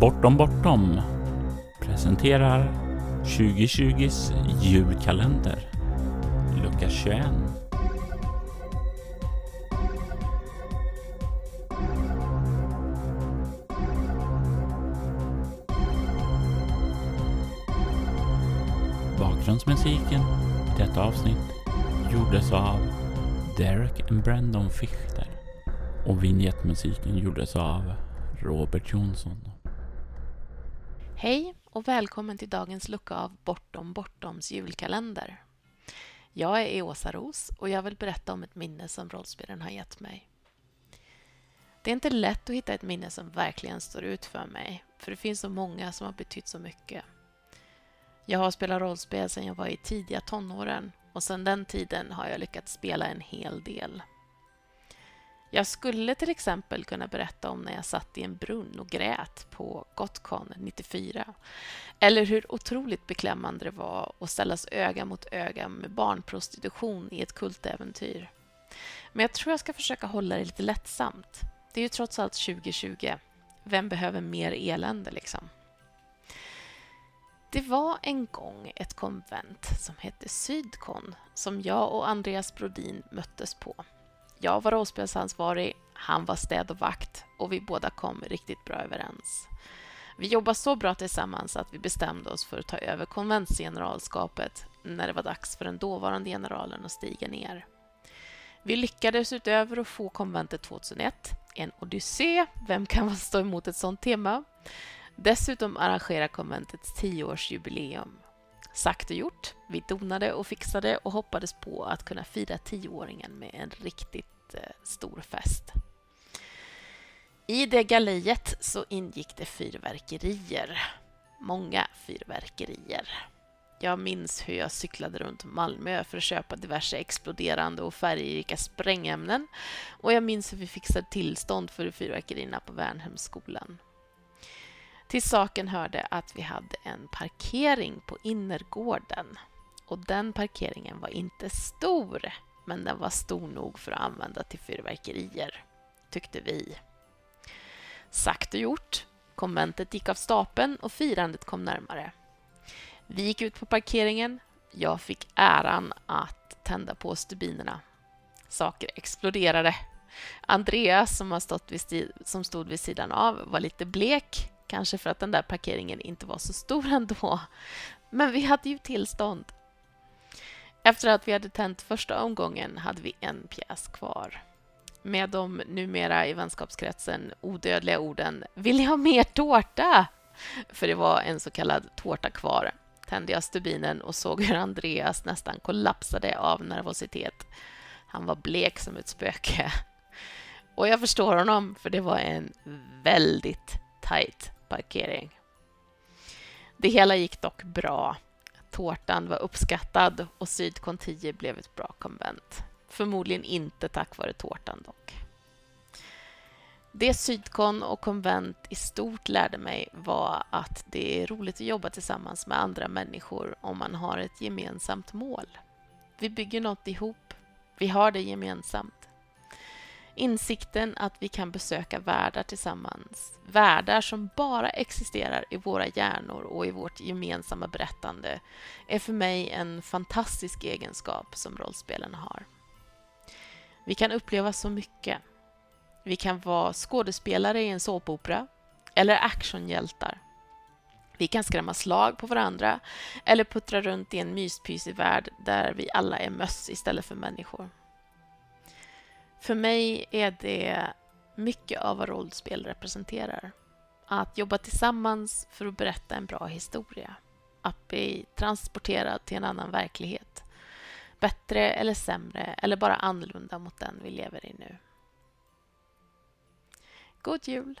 Bortom Bortom presenterar 2020s julkalender, lucka 21. Bakgrundsmusiken i detta avsnitt gjordes av Derek and Brandon Fichter och vignettmusiken gjordes av Robert Jonsson. Hej och välkommen till dagens lucka av Bortom Bortoms julkalender. Jag är Åsa Ros och jag vill berätta om ett minne som rollspelen har gett mig. Det är inte lätt att hitta ett minne som verkligen står ut för mig, för det finns så många som har betytt så mycket. Jag har spelat rollspel sedan jag var i tidiga tonåren och sedan den tiden har jag lyckats spela en hel del. Jag skulle till exempel kunna berätta om när jag satt i en brunn och grät på Gotcon 94. Eller hur otroligt beklämmande det var att ställas öga mot öga med barnprostitution i ett kultäventyr. Men jag tror jag ska försöka hålla det lite lättsamt. Det är ju trots allt 2020. Vem behöver mer elände liksom? Det var en gång ett konvent som hette Sydkon som jag och Andreas Brodin möttes på. Jag var rollspelsansvarig, han var städ och vakt och vi båda kom riktigt bra överens. Vi jobbade så bra tillsammans att vi bestämde oss för att ta över konventsgeneralskapet när det var dags för den dåvarande generalen att stiga ner. Vi lyckades utöver att få konventet 2001, en odyssé, vem kan stå emot ett sånt tema? Dessutom arrangerar konventets tioårsjubileum. Sagt och gjort. Vi donade och fixade och hoppades på att kunna fira tioåringen med en riktigt eh, stor fest. I det galejet så ingick det fyrverkerier. Många fyrverkerier. Jag minns hur jag cyklade runt Malmö för att köpa diverse exploderande och färgrika sprängämnen och jag minns hur vi fixade tillstånd för fyrverkerierna på Värnhemsskolan. Till saken hörde att vi hade en parkering på innergården. Och den parkeringen var inte stor, men den var stor nog för att använda till fyrverkerier, tyckte vi. Sagt och gjort. Konventet gick av stapeln och firandet kom närmare. Vi gick ut på parkeringen. Jag fick äran att tända på stubinerna. Saker exploderade. Andreas, som, har stått vid som stod vid sidan av, var lite blek Kanske för att den där parkeringen inte var så stor ändå. Men vi hade ju tillstånd. Efter att vi hade tänt första omgången hade vi en pjäs kvar. Med de numera i vänskapskretsen odödliga orden ”Vill ni ha mer tårta?” För det var en så kallad tårta kvar tände jag stubinen och såg hur Andreas nästan kollapsade av nervositet. Han var blek som ett spöke. Och jag förstår honom, för det var en väldigt tajt parkering. Det hela gick dock bra. Tårtan var uppskattad och Sydkon 10 blev ett bra konvent. Förmodligen inte tack vare tårtan dock. Det Sydkon och konvent i stort lärde mig var att det är roligt att jobba tillsammans med andra människor om man har ett gemensamt mål. Vi bygger något ihop. Vi har det gemensamt. Insikten att vi kan besöka världar tillsammans, världar som bara existerar i våra hjärnor och i vårt gemensamma berättande, är för mig en fantastisk egenskap som rollspelarna har. Vi kan uppleva så mycket. Vi kan vara skådespelare i en såpopera eller actionhjältar. Vi kan skrämma slag på varandra eller puttra runt i en myspysig värld där vi alla är möss istället för människor. För mig är det mycket av vad rollspel representerar. Att jobba tillsammans för att berätta en bra historia. Att bli transporterad till en annan verklighet. Bättre eller sämre eller bara annorlunda mot den vi lever i nu. God jul!